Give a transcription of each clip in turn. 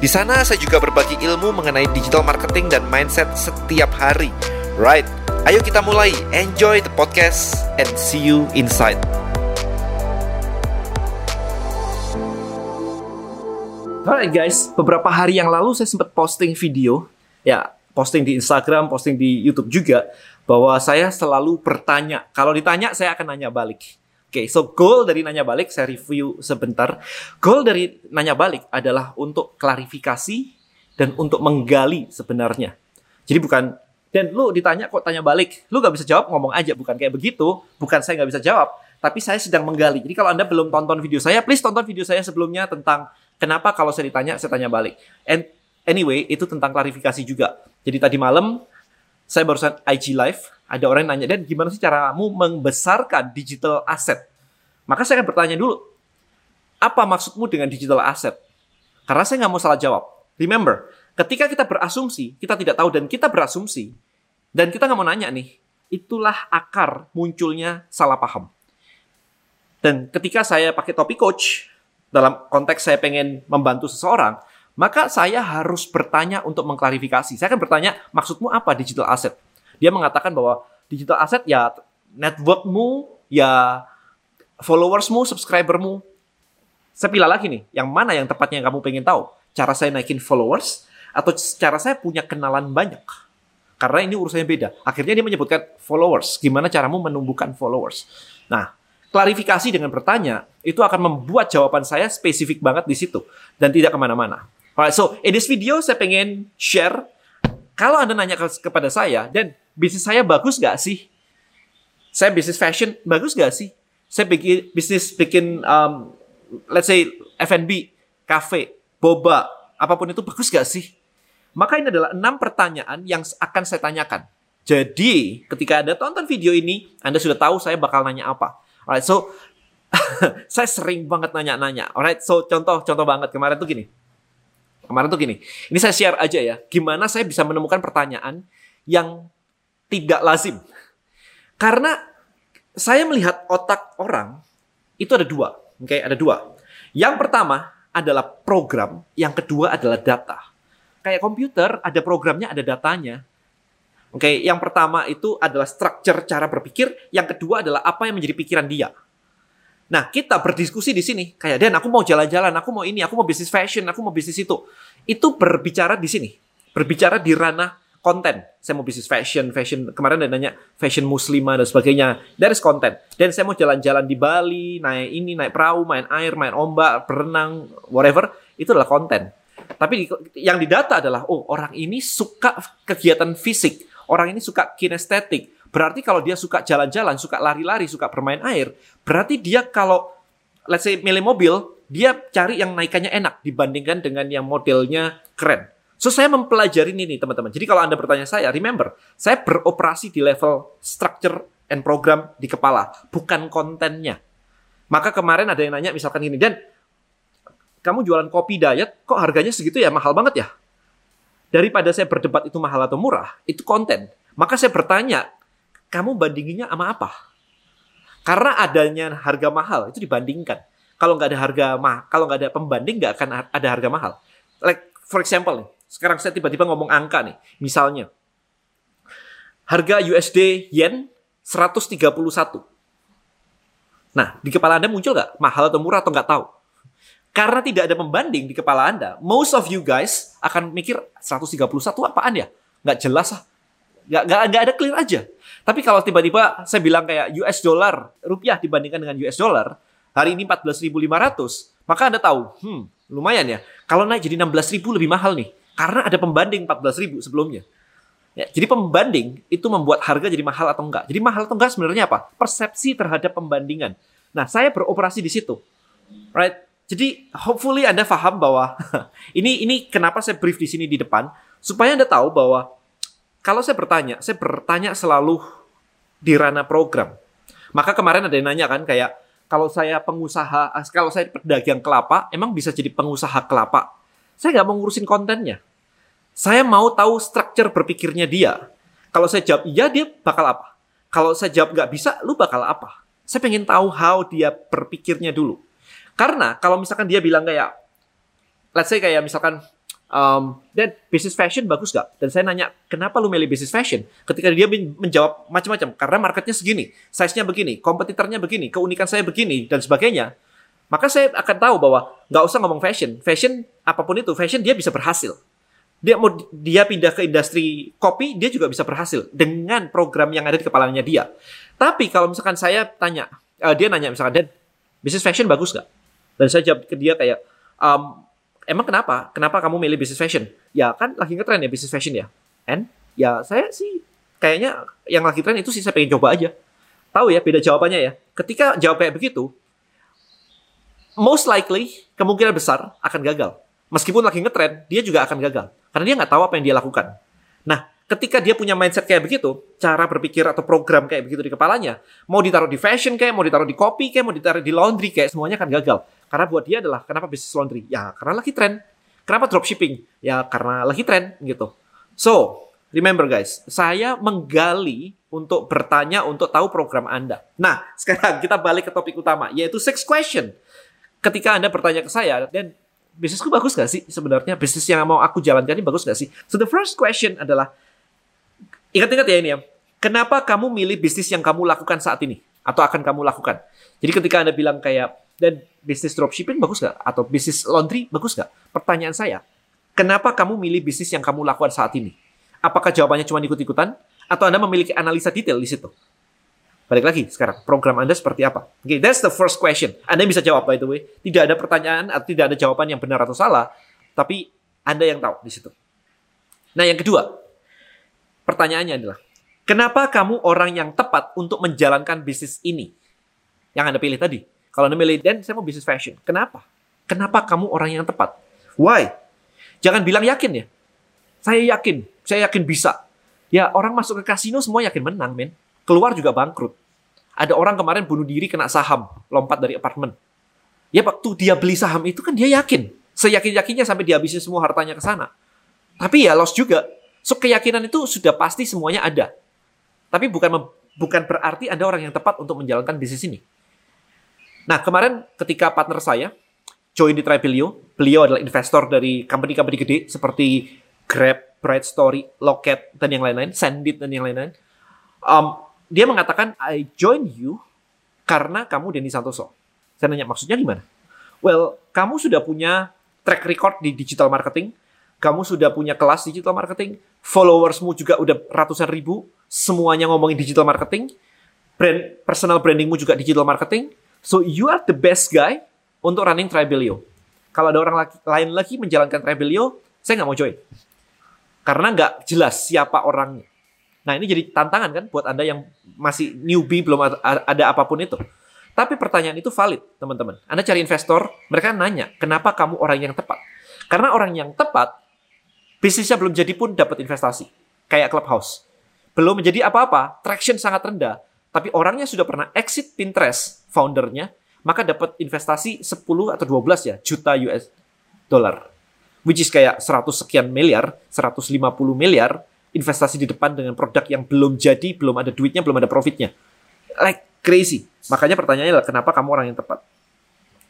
Di sana saya juga berbagi ilmu mengenai digital marketing dan mindset setiap hari. Right, ayo kita mulai. Enjoy the podcast and see you inside. Alright guys, beberapa hari yang lalu saya sempat posting video, ya posting di Instagram, posting di YouTube juga, bahwa saya selalu bertanya. Kalau ditanya, saya akan nanya balik. Oke, okay, so goal dari nanya balik saya review sebentar. Goal dari nanya balik adalah untuk klarifikasi dan untuk menggali sebenarnya. Jadi bukan dan lu ditanya kok tanya balik, lu gak bisa jawab ngomong aja, bukan kayak begitu. Bukan saya gak bisa jawab, tapi saya sedang menggali. Jadi kalau anda belum tonton video saya, please tonton video saya sebelumnya tentang kenapa kalau saya ditanya saya tanya balik. And anyway itu tentang klarifikasi juga. Jadi tadi malam saya barusan IG live, ada orang yang nanya, dan gimana sih caramu membesarkan digital asset? Maka saya akan bertanya dulu, apa maksudmu dengan digital asset? Karena saya nggak mau salah jawab. Remember, ketika kita berasumsi, kita tidak tahu dan kita berasumsi, dan kita nggak mau nanya nih, itulah akar munculnya salah paham. Dan ketika saya pakai topi coach, dalam konteks saya pengen membantu seseorang, maka saya harus bertanya untuk mengklarifikasi. Saya akan bertanya, maksudmu apa digital asset? Dia mengatakan bahwa digital asset ya networkmu, ya followersmu, subscribermu. Saya pilih lagi nih, yang mana yang tepatnya yang kamu pengen tahu? Cara saya naikin followers atau cara saya punya kenalan banyak? Karena ini urusannya beda. Akhirnya dia menyebutkan followers. Gimana caramu menumbuhkan followers? Nah, klarifikasi dengan bertanya itu akan membuat jawaban saya spesifik banget di situ dan tidak ke mana-mana. Alright, so in this video saya pengen share kalau anda nanya ke, kepada saya dan bisnis saya bagus gak sih? Saya bisnis fashion bagus gak sih? Saya bikin bisnis bikin um, let's say F&B, cafe, boba, apa pun itu bagus gak sih? Maka ini adalah enam pertanyaan yang akan saya tanyakan. Jadi, ketika Anda tonton video ini, Anda sudah tahu saya bakal nanya apa. Alright, so saya sering banget nanya-nanya. Alright, so contoh contoh banget kemarin tuh gini. Kemarin tuh gini, ini saya share aja ya, gimana saya bisa menemukan pertanyaan yang tidak lazim. Karena saya melihat otak orang itu ada dua, oke, okay? ada dua. Yang pertama adalah program, yang kedua adalah data. Kayak komputer, ada programnya, ada datanya. Oke, okay? yang pertama itu adalah structure cara berpikir, yang kedua adalah apa yang menjadi pikiran dia. Nah, kita berdiskusi di sini. Kayak, Dan, aku mau jalan-jalan, aku mau ini, aku mau bisnis fashion, aku mau bisnis itu. Itu berbicara di sini. Berbicara di ranah konten. Saya mau bisnis fashion, fashion. Kemarin ada nanya fashion muslimah dan sebagainya. Dari konten. Dan saya mau jalan-jalan di Bali, naik ini, naik perahu, main air, main ombak, berenang, whatever. Itu adalah konten. Tapi yang didata adalah, oh orang ini suka kegiatan fisik. Orang ini suka kinestetik Berarti kalau dia suka jalan-jalan, suka lari-lari, suka bermain air, berarti dia kalau let's say milih mobil, dia cari yang naikannya enak dibandingkan dengan yang modelnya keren. So saya mempelajari ini teman-teman. Jadi kalau Anda bertanya saya, remember, saya beroperasi di level structure and program di kepala, bukan kontennya. Maka kemarin ada yang nanya misalkan gini, dan kamu jualan kopi diet, kok harganya segitu ya mahal banget ya? Daripada saya berdebat itu mahal atau murah, itu konten. Maka saya bertanya, kamu bandinginnya sama apa? Karena adanya harga mahal itu dibandingkan. Kalau nggak ada harga mah, kalau nggak ada pembanding nggak akan ada harga mahal. Like for example nih, sekarang saya tiba-tiba ngomong angka nih, misalnya harga USD yen 131. Nah, di kepala Anda muncul nggak mahal atau murah atau nggak tahu? Karena tidak ada pembanding di kepala Anda, most of you guys akan mikir 131 apaan ya? Nggak jelas ah. Nggak, nggak, nggak ada clear aja. Tapi kalau tiba-tiba saya bilang kayak US dollar, rupiah dibandingkan dengan US dollar, hari ini 14.500, maka Anda tahu, hmm, lumayan ya. Kalau naik jadi 16.000 lebih mahal nih. Karena ada pembanding 14.000 sebelumnya. Ya, jadi pembanding itu membuat harga jadi mahal atau enggak. Jadi mahal atau enggak sebenarnya apa? Persepsi terhadap pembandingan. Nah, saya beroperasi di situ. Right? Jadi hopefully Anda paham bahwa ini ini kenapa saya brief di sini di depan supaya Anda tahu bahwa kalau saya bertanya, saya bertanya selalu di ranah program. Maka kemarin ada yang nanya kan kayak kalau saya pengusaha, kalau saya pedagang kelapa, emang bisa jadi pengusaha kelapa? Saya nggak mau ngurusin kontennya. Saya mau tahu struktur berpikirnya dia. Kalau saya jawab iya, dia bakal apa? Kalau saya jawab nggak bisa, lu bakal apa? Saya pengen tahu how dia berpikirnya dulu. Karena kalau misalkan dia bilang kayak, let's say kayak misalkan, um, dan business fashion bagus gak? Dan saya nanya, kenapa lu milih business fashion? Ketika dia menjawab macam-macam, karena marketnya segini, size-nya begini, kompetitornya begini, keunikan saya begini, dan sebagainya, maka saya akan tahu bahwa nggak usah ngomong fashion. Fashion, apa pun itu, fashion dia bisa berhasil. Dia mau dia pindah ke industri kopi, dia juga bisa berhasil dengan program yang ada di kepalanya dia. Tapi kalau misalkan saya tanya, uh, dia nanya misalkan, Dan, business fashion bagus nggak? Dan saya jawab ke dia kayak, um, emang kenapa? Kenapa kamu milih business fashion? Ya kan lagi ngetren ya business fashion ya. And ya saya sih kayaknya yang lagi tren itu sih saya pengen coba aja. Tahu ya beda jawabannya ya. Ketika jawab kayak begitu, most likely kemungkinan besar akan gagal. Meskipun lagi ngetren, dia juga akan gagal. Karena dia nggak tahu apa yang dia lakukan. Nah, ketika dia punya mindset kayak begitu, cara berpikir atau program kayak begitu di kepalanya, mau ditaruh di fashion kayak, mau ditaruh di kopi kayak, mau ditaruh di laundry kayak, semuanya akan gagal. Karena buat dia adalah kenapa bisnis laundry? Ya karena lagi tren. Kenapa dropshipping? Ya karena lagi tren gitu. So, remember guys, saya menggali untuk bertanya untuk tahu program Anda. Nah, sekarang kita balik ke topik utama, yaitu six question. Ketika Anda bertanya ke saya, dan bisnisku bagus gak sih sebenarnya? Bisnis yang mau aku jalankan ini bagus gak sih? So, the first question adalah, Ingat-ingat ya ini ya. Kenapa kamu milih bisnis yang kamu lakukan saat ini? Atau akan kamu lakukan? Jadi ketika Anda bilang kayak, dan bisnis dropshipping bagus nggak? Atau bisnis laundry bagus nggak? Pertanyaan saya, kenapa kamu milih bisnis yang kamu lakukan saat ini? Apakah jawabannya cuma ikut-ikutan? Atau Anda memiliki analisa detail di situ? Balik lagi sekarang, program Anda seperti apa? Oke, okay, that's the first question. Anda bisa jawab by the way. Tidak ada pertanyaan atau tidak ada jawaban yang benar atau salah, tapi Anda yang tahu di situ. Nah, yang kedua, Pertanyaannya adalah, kenapa kamu orang yang tepat untuk menjalankan bisnis ini? Yang Anda pilih tadi. Kalau Anda milih, dan saya mau bisnis fashion. Kenapa? Kenapa kamu orang yang tepat? Why? Jangan bilang yakin ya. Saya yakin, saya yakin bisa. Ya orang masuk ke kasino semua yakin menang, men. Keluar juga bangkrut. Ada orang kemarin bunuh diri kena saham, lompat dari apartemen. Ya waktu dia beli saham itu kan dia yakin. Seyakin-yakinnya sampai dia habisin semua hartanya ke sana. Tapi ya loss juga. So keyakinan itu sudah pasti semuanya ada. Tapi bukan bukan berarti ada orang yang tepat untuk menjalankan bisnis ini. Nah, kemarin ketika partner saya join di Tribelio, beliau adalah investor dari company-company gede seperti Grab, Bright Story, Locket, dan yang lain-lain, Sandit, dan yang lain-lain. Um, dia mengatakan, I join you karena kamu Denny Santoso. Saya nanya, maksudnya gimana? Well, kamu sudah punya track record di digital marketing, kamu sudah punya kelas digital marketing, followersmu juga udah ratusan ribu, semuanya ngomongin digital marketing, brand personal brandingmu juga digital marketing. So you are the best guy untuk running Tribelio. Kalau ada orang lagi, lain lagi menjalankan Tribelio, saya nggak mau join. Karena nggak jelas siapa orangnya. Nah ini jadi tantangan kan buat Anda yang masih newbie, belum ada, apa pun itu. Tapi pertanyaan itu valid, teman-teman. Anda cari investor, mereka nanya, kenapa kamu orang yang tepat? Karena orang yang tepat Bisnisnya belum jadi pun dapat investasi. Kayak Clubhouse. Belum menjadi apa-apa, traction sangat rendah. Tapi orangnya sudah pernah exit Pinterest, foundernya, maka dapat investasi 10 atau 12 ya, juta US dollar. Which is kayak 100 sekian miliar, 150 miliar, investasi di depan dengan produk yang belum jadi, belum ada duitnya, belum ada profitnya. Like crazy. Makanya pertanyaannya adalah kenapa kamu orang yang tepat?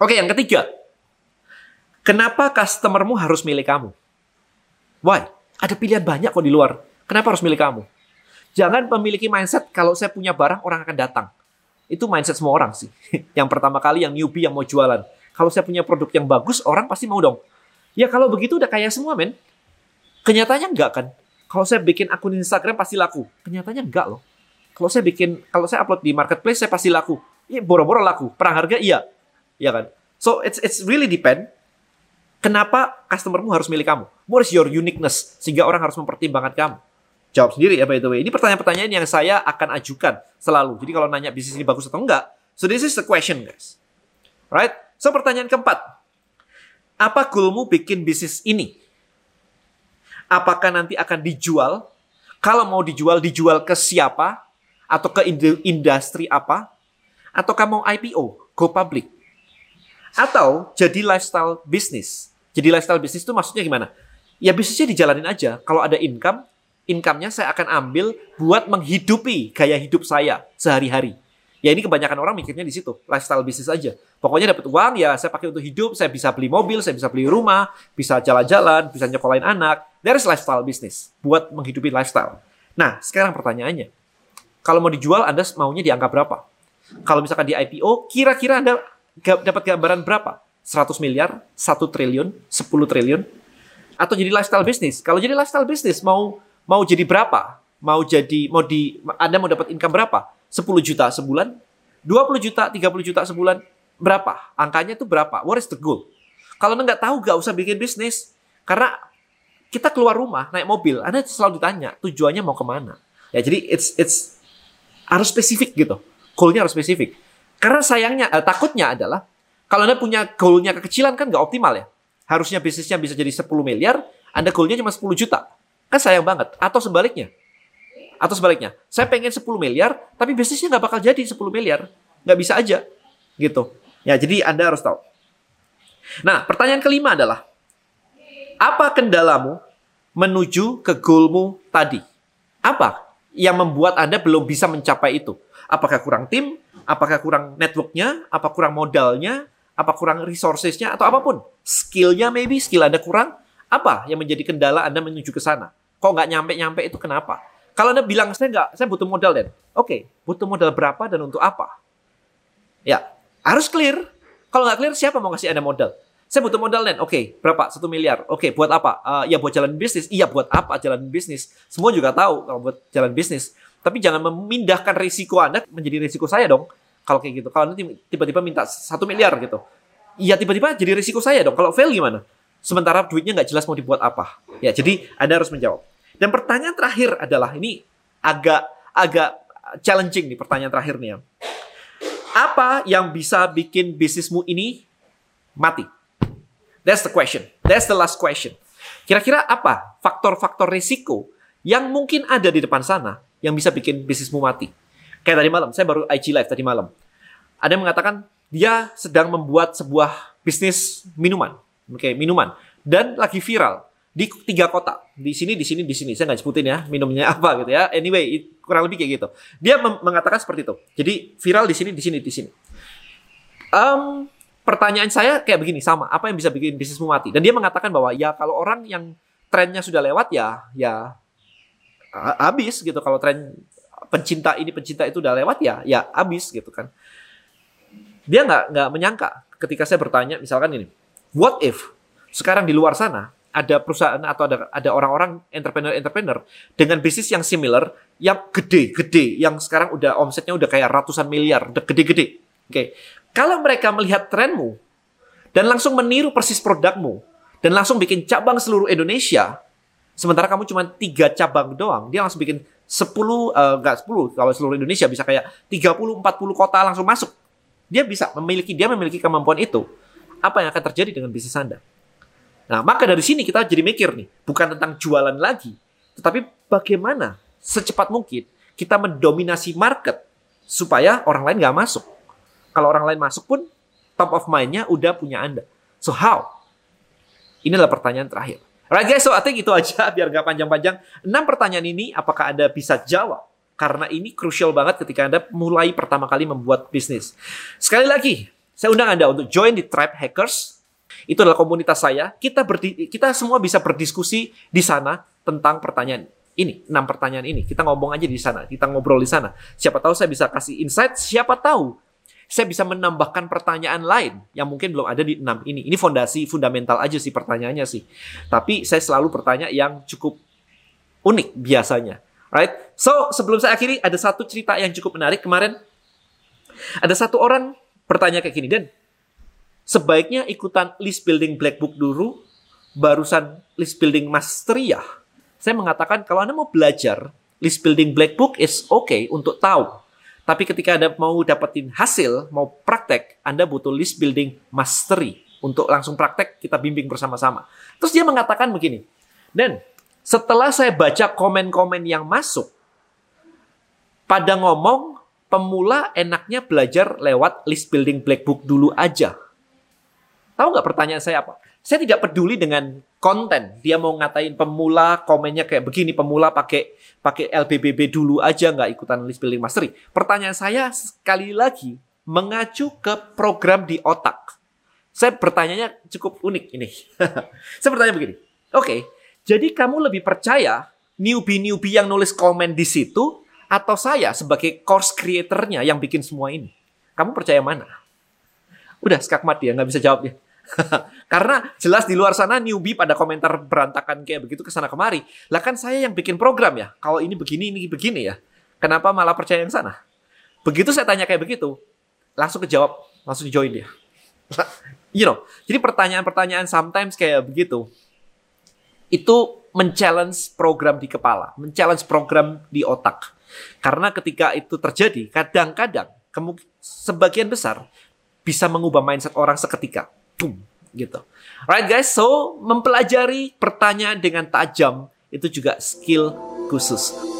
Oke, yang ketiga. Kenapa customermu harus milih kamu? Why? Ada pilihan banyak kok di luar. Kenapa harus milih kamu? Jangan memiliki mindset kalau saya punya barang orang akan datang. Itu mindset semua orang sih. yang pertama kali yang newbie yang mau jualan. Kalau saya punya produk yang bagus, orang pasti mau dong. Ya kalau begitu udah kaya semua men. Kenyataannya enggak kan? Kalau saya bikin akun Instagram pasti laku. Kenyataannya enggak loh. Kalau saya bikin, kalau saya upload di marketplace saya pasti laku. Iya boro-boro laku. Perang harga iya. Iya kan? So it's it's really depend Kenapa customermu harus milih kamu? What is your uniqueness? Sehingga orang harus mempertimbangkan kamu. Jawab sendiri ya by the way. Ini pertanyaan-pertanyaan yang saya akan ajukan selalu. Jadi kalau nanya bisnis ini bagus atau enggak, so this is the question guys. Right? So pertanyaan keempat. Apa goalmu bikin bisnis ini? Apakah nanti akan dijual? Kalau mau dijual, dijual ke siapa? Atau ke industri apa? Atau kamu mau IPO, go public? Atau jadi lifestyle business? Jadi lifestyle business itu maksudnya gimana? Ya bisnisnya dijalanin aja. Kalau ada income, income-nya saya akan ambil buat menghidupi gaya hidup saya sehari-hari. Ya ini kebanyakan orang mikirnya di situ, lifestyle bisnis aja. Pokoknya dapat uang ya saya pakai untuk hidup, saya bisa beli mobil, saya bisa beli rumah, bisa jalan-jalan, bisa nyekolahin anak. There is lifestyle bisnis buat menghidupi lifestyle. Nah, sekarang pertanyaannya. Kalau mau dijual Anda maunya di angka berapa? Kalau misalkan di IPO, kira-kira Anda dapat gambaran berapa? 100 miliar, 1 triliun, 10 triliun? Atau jadi lifestyle bisnis? Kalau jadi lifestyle bisnis mau mau jadi berapa? Mau jadi mau di Anda mau dapat income berapa? 10 juta sebulan, 20 juta, 30 juta sebulan, berapa? Angkanya itu berapa? What is the goal? Kalau Anda nggak tahu, nggak usah bikin bisnis. Karena kita keluar rumah, naik mobil, Anda selalu ditanya, tujuannya mau ke mana? Ya, jadi it's it's harus spesifik gitu. Goalnya harus spesifik. Karena sayangnya, eh, takutnya adalah, kalau Anda punya goalnya kekecilan kan nggak optimal ya. Harusnya bisnisnya bisa jadi 10 miliar, Anda goalnya cuma 10 juta. Kan sayang banget. Atau sebaliknya, atau sebaliknya, saya pengen 10 miliar, tapi bisnisnya nggak bakal jadi 10 miliar. Nggak bisa aja. Gitu. Ya, jadi Anda harus tahu. Nah, pertanyaan kelima adalah, apa kendalamu menuju ke goalmu tadi? Apa yang membuat Anda belum bisa mencapai itu? Apakah kurang tim? Apakah kurang networknya? Apa kurang modalnya? Apa kurang resourcesnya? Atau apa pun? Skillnya maybe, skill Anda kurang? Apa yang menjadi kendala Anda menuju ke sana? Kok nggak nyampe-nyampe itu kenapa? Kalau Anda bilang, saya nggak, saya butuh modal, Dan. Oke, okay, butuh modal berapa dan untuk apa? Ya, harus clear. Kalau nggak clear, siapa mau kasih Anda modal? Saya butuh modal, Dan. Oke, okay, berapa? Satu miliar. Oke, okay, buat apa? Uh, ya, buat jalan bisnis. Iya, buat apa jalan bisnis? Semua juga tahu kalau buat jalan bisnis. Tapi jangan memindahkan risiko Anda menjadi risiko saya dong. Kalau kayak gitu. Kalau nanti tiba-tiba minta satu miliar gitu. Iya, tiba-tiba jadi risiko saya dong. Kalau fail gimana? Sementara duitnya nggak jelas mau dibuat apa. Ya, jadi Anda harus menjawab. Dan pertanyaan terakhir adalah ini agak agak challenging nih pertanyaan terakhir nih ya. Apa yang bisa bikin bisnismu ini mati? That's the question. That's the last question. Kira-kira apa faktor-faktor risiko yang mungkin ada di depan sana yang bisa bikin bisnismu mati? Kayak tadi malam, saya baru IG live tadi malam. Ada yang mengatakan dia sedang membuat sebuah bisnis minuman. Oke, okay, minuman. Dan lagi viral di tiga kota. Di sini di sini di sini. Saya nggak sebutin ya minumnya apa gitu ya. Anyway kurang lebih kayak gitu. Dia mengatakan seperti itu. Jadi viral di sini di sini di sini. Um, pertanyaan saya kayak begini sama. Apa yang bisa bikin bisnismu mati? Dan dia mengatakan bahwa ya kalau orang yang trennya sudah lewat ya ya habis gitu. Kalau tren pencinta ini pencinta itu udah lewat ya ya habis gitu kan. Dia nggak nggak menyangka ketika saya bertanya misalkan ini what if sekarang di luar sana ada perusahaan atau ada ada orang-orang entrepreneur-entrepreneur dengan bisnis yang similar yang gede-gede yang sekarang udah omsetnya udah kayak ratusan miliar, udah gede-gede. Oke. Okay. Kalau mereka melihat trenmu dan langsung meniru persis produkmu dan langsung bikin cabang seluruh Indonesia, sementara kamu cuma tiga cabang doang, dia langsung bikin 10 uh, enggak 10 kalau seluruh Indonesia bisa kayak 30 40 kota langsung masuk. Dia bisa memiliki dia memiliki kemampuan itu. Apa yang akan terjadi dengan bisnis Anda? Nah, maka dari sini kita jadi mikir nih, bukan tentang jualan lagi, tetapi bagaimana secepat mungkin kita mendominasi market supaya orang lain nggak masuk. Kalau orang lain masuk pun top of mind-nya udah punya Anda. So how? Ini adalah pertanyaan terakhir. Right guys, so I think itu aja biar nggak panjang-panjang. Enam pertanyaan ini apakah Anda bisa jawab? Karena ini krusial banget ketika Anda mulai pertama kali membuat bisnis. Sekali lagi, saya undang Anda untuk join di Tribe Hackers itu adalah komunitas saya. Kita berdi kita semua bisa berdiskusi di sana tentang pertanyaan ini, enam pertanyaan ini. Kita ngomong aja di sana, kita ngobrol di sana. Siapa tahu saya bisa kasih insight, siapa tahu saya bisa menambahkan pertanyaan lain yang mungkin belum ada di enam ini. Ini fondasi fundamental aja sih pertanyaannya sih. Tapi saya selalu bertanya yang cukup unik biasanya. Right? So, sebelum saya akhiri, ada satu cerita yang cukup menarik. Kemarin ada satu orang bertanya kayak gini, Dan, sebaiknya ikutan list building black book dulu, barusan list building mastery ya. Saya mengatakan kalau Anda mau belajar, list building black book is okay untuk tahu. Tapi ketika Anda mau dapetin hasil, mau praktek, Anda butuh list building mastery. untuk langsung praktek kita bimbing bersama-sama. Terus dia mengatakan begini, dan setelah saya baca komen-komen yang masuk, pada ngomong pemula enaknya belajar lewat list building black book dulu aja. Tahu nggak pertanyaan saya apa? Saya tidak peduli dengan konten. Dia mau ngatain pemula, komennya kayak begini, pemula pakai pakai LBBB dulu aja nggak ikutan list building mastery. Pertanyaan saya sekali lagi mengacu ke program di otak. Saya bertanyanya cukup unik ini. saya bertanya begini. Oke, okay, jadi kamu lebih percaya newbie-newbie yang nulis komen di situ atau saya sebagai course creatornya yang bikin semua ini? Kamu percaya mana? Udah skakmat dia nggak bisa jawab ya. Karena jelas di luar sana newbie pada komentar berantakan kayak begitu ke sana kemari. Lah kan saya yang bikin program ya. Kalau ini begini, ini begini ya. Kenapa malah percaya yang sana? Begitu saya tanya kayak begitu, langsung kejawab, langsung join dia. you know, jadi pertanyaan-pertanyaan sometimes kayak begitu, itu men-challenge program di kepala, men-challenge program di otak. Karena ketika itu terjadi, kadang-kadang sebagian besar bisa mengubah mindset orang seketika. Boom, gitu. Right guys, so mempelajari pertanyaan dengan tajam itu juga skill khusus.